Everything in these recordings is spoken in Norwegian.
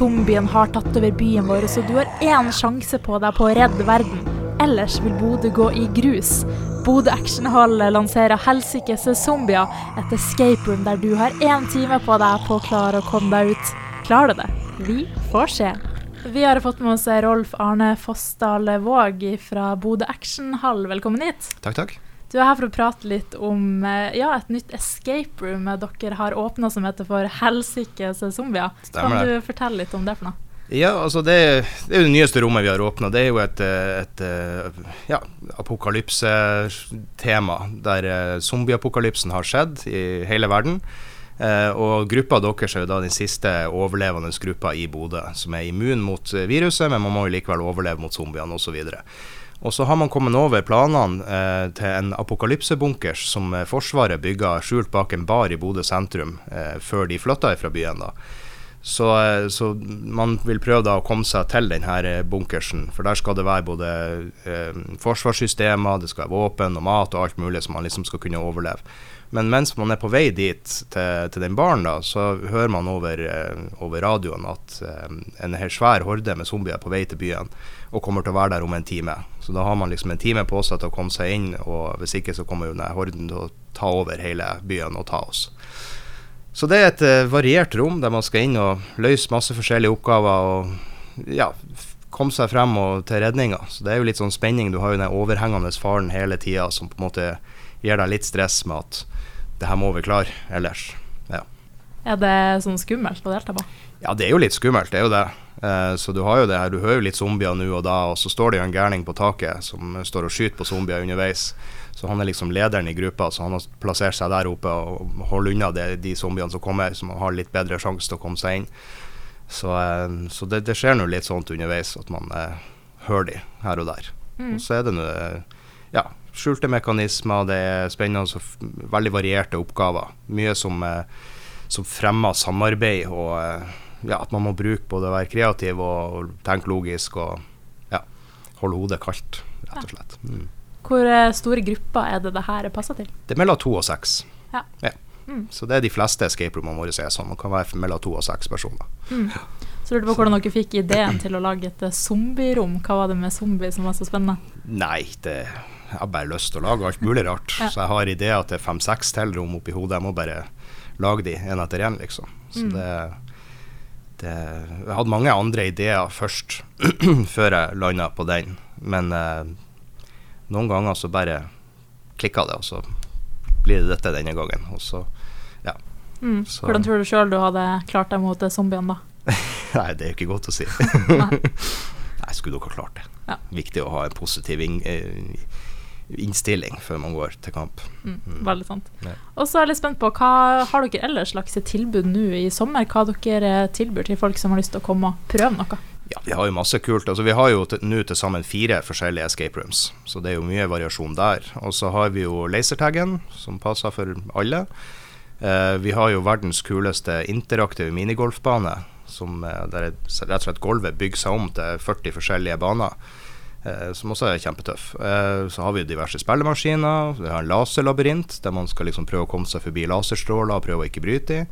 Zombien har tatt over byen vår, så du har én sjanse på deg på å redde verden. Ellers vil Bodø gå i grus. Bodø Actionhall lanserer Helsikes zombier, et escape room der du har én time på deg på å klare å komme deg ut. Klarer du det? Vi får se. Vi har fått med oss Rolf Arne Fossdal Våg fra Bodø Actionhall. Velkommen hit. Takk, takk. Du er her for å prate litt om eh, ja, et nytt escape room dere har åpna som heter for Helsikes zombier. Stemmer kan det. du fortelle litt om det for noe? Ja, altså det, det er jo det nyeste rommet vi har åpna. Det er jo et, eh, et eh, ja, apokalypse-tema, der zombieapokalypsen har skjedd i hele verden. Eh, og gruppa deres er jo da den siste overlevende gruppa i Bodø, som er immun mot viruset, men man må jo likevel overleve mot zombiene osv. Og så har man kommet over planene eh, til en apokalypsebunkers som eh, Forsvaret bygga skjult bak en bar i Bodø sentrum eh, før de flytta fra byen. da. Så, eh, så man vil prøve da å komme seg til denne eh, bunkersen, for der skal det være både eh, forsvarssystemer, det skal være våpen og mat og alt mulig som man liksom skal kunne overleve. Men mens man er på vei dit, til, til den baren, så hører man over, eh, over radioen at eh, en her svær horde med zombier er på vei til byen og kommer til å være der om en time. Så da har man liksom en time på seg til å komme seg inn, og hvis ikke så kommer jo denne horden til å ta over hele byen og ta oss. Så det er et eh, variert rom der man skal inn og løse masse forskjellige oppgaver og ja, komme seg frem og til redninga. Så det er jo litt sånn spenning. Du har jo den overhengende faren hele tida som på en måte gir deg litt stress med at det her må vi klare ellers. Ja. Er det sånn skummelt å delta på? Ja, det er jo litt skummelt, det er jo det. Eh, så du har jo det her, du hører jo litt zombier nå og da, og så står det jo en gærning på taket som står og skyter på zombier underveis. Så han er liksom lederen i gruppa, så han har plassert seg der oppe og holder unna det, de zombiene som kommer, som har litt bedre sjanse til å komme seg inn. Så, eh, så det, det skjer nå litt sånt underveis, at man eh, hører de her og der. Mm. Og så er det nå eh, ja, skjulte mekanismer, det er spennende og veldig varierte oppgaver. Mye som, eh, som fremmer samarbeid og eh, ja, at man må bruke både å være kreativ og, og tenke logisk og ja, holde hodet kaldt, rett og slett. Mm. Hvor eh, store grupper er det det her passer til? Det er mellom to og seks. Ja. Mm. Så det er de fleste escape roomene våre er sånn. Man kan være mellom to og seks personer. Så lurte på hvordan dere fikk ideen til å lage et eh, zombierom. Hva var det med zombie som var så spennende? Nei, det jeg har bare lyst til å lage alt mulig rart. Ja. Så jeg har ideer til fem-seks til rom oppi hodet. Jeg må bare lage de en etter en, liksom. Så Mm. det, det Jeg hadde mange andre ideer først, før jeg landa på den. Men eh, noen ganger så bare klikka det, og så blir det dette denne gangen. Og så Mm. Så- Hvordan tror du sjøl du hadde klart deg mot eh, zombiene, da? Nei, det er jo ikke godt å si. Nei. Nei, skulle dere ha klart det. Ja. Viktig å ha en positiv inn, eh, innstilling før man går til kamp. Mm. Mm. Veldig sant. Ja. Og så er jeg litt spent på, hva har dere ellers slags tilbud nå i sommer? Hva dere tilbyr til folk som har lyst til å komme og prøve noe? Ja, vi har jo masse kult. Altså, vi har jo nå til sammen fire forskjellige escape rooms, så det er jo mye variasjon der. Og så har vi jo lasertaggen, som passer for alle. Eh, vi har jo verdens kuleste interaktive minigolfbane, som, eh, der er rett og slett gulvet bygger seg om til 40 forskjellige baner. Eh, som også er kjempetøff. Eh, så har vi diverse spillemaskiner. Vi har en laserlabyrint, der man skal liksom prøve å komme seg forbi laserstråler og prøve å ikke bryte i.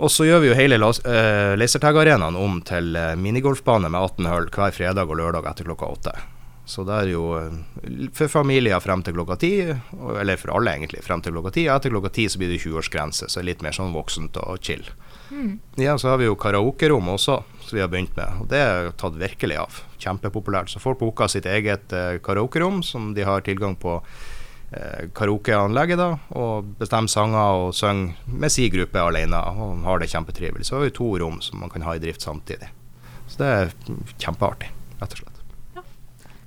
Og så gjør vi jo hele eh, lasertag-arenaen om til minigolfbane med 18 hull hver fredag og lørdag etter klokka åtte. Så det er jo eh, for familier frem til klokka ti, eller for alle egentlig, frem til klokka ti. Etter klokka ti så blir det 20-årsgrense, så det er litt mer sånn voksent og chill. Mm. Ja, så har vi jo karaokerom også, som vi har begynt med. Og det er tatt virkelig av. Kjempepopulært. Så folk booker sitt eget eh, karaokerom, som de har tilgang på eh, karaokeanlegget, da. Og bestemmer sanger og synger med si gruppe alene, og har det kjempetrivelig. Så har vi to rom som man kan ha i drift samtidig. Så det er kjempeartig, rett og slett.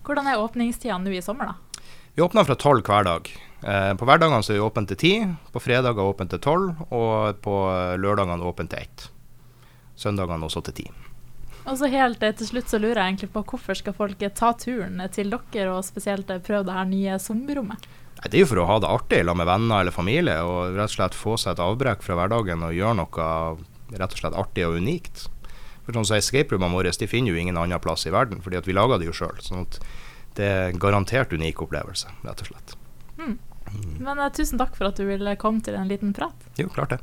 Hvordan er åpningstidene nå i sommer, da? Vi åpner fra tolv hver dag. Eh, på hverdagene er vi åpent til ti, på fredager åpent til tolv, og på lørdagene åpent til ett. Søndagene også til ti. Og så helt til slutt så lurer jeg egentlig på hvorfor skal folk ta turen til dere, og spesielt prøve det her nye sommerrommet? Det er jo for å ha det artig sammen med venner eller familie, og rett og slett få seg et avbrekk fra hverdagen og gjøre noe rett og slett artig og unikt. For sånn som Escape roomene våre de finner jo ingen annen plass i verden, fordi at vi lager det jo sjøl. Sånn at det er en garantert unik opplevelse, rett og slett. Men uh, tusen takk for at du ville komme til en liten prat. Jo, klart det.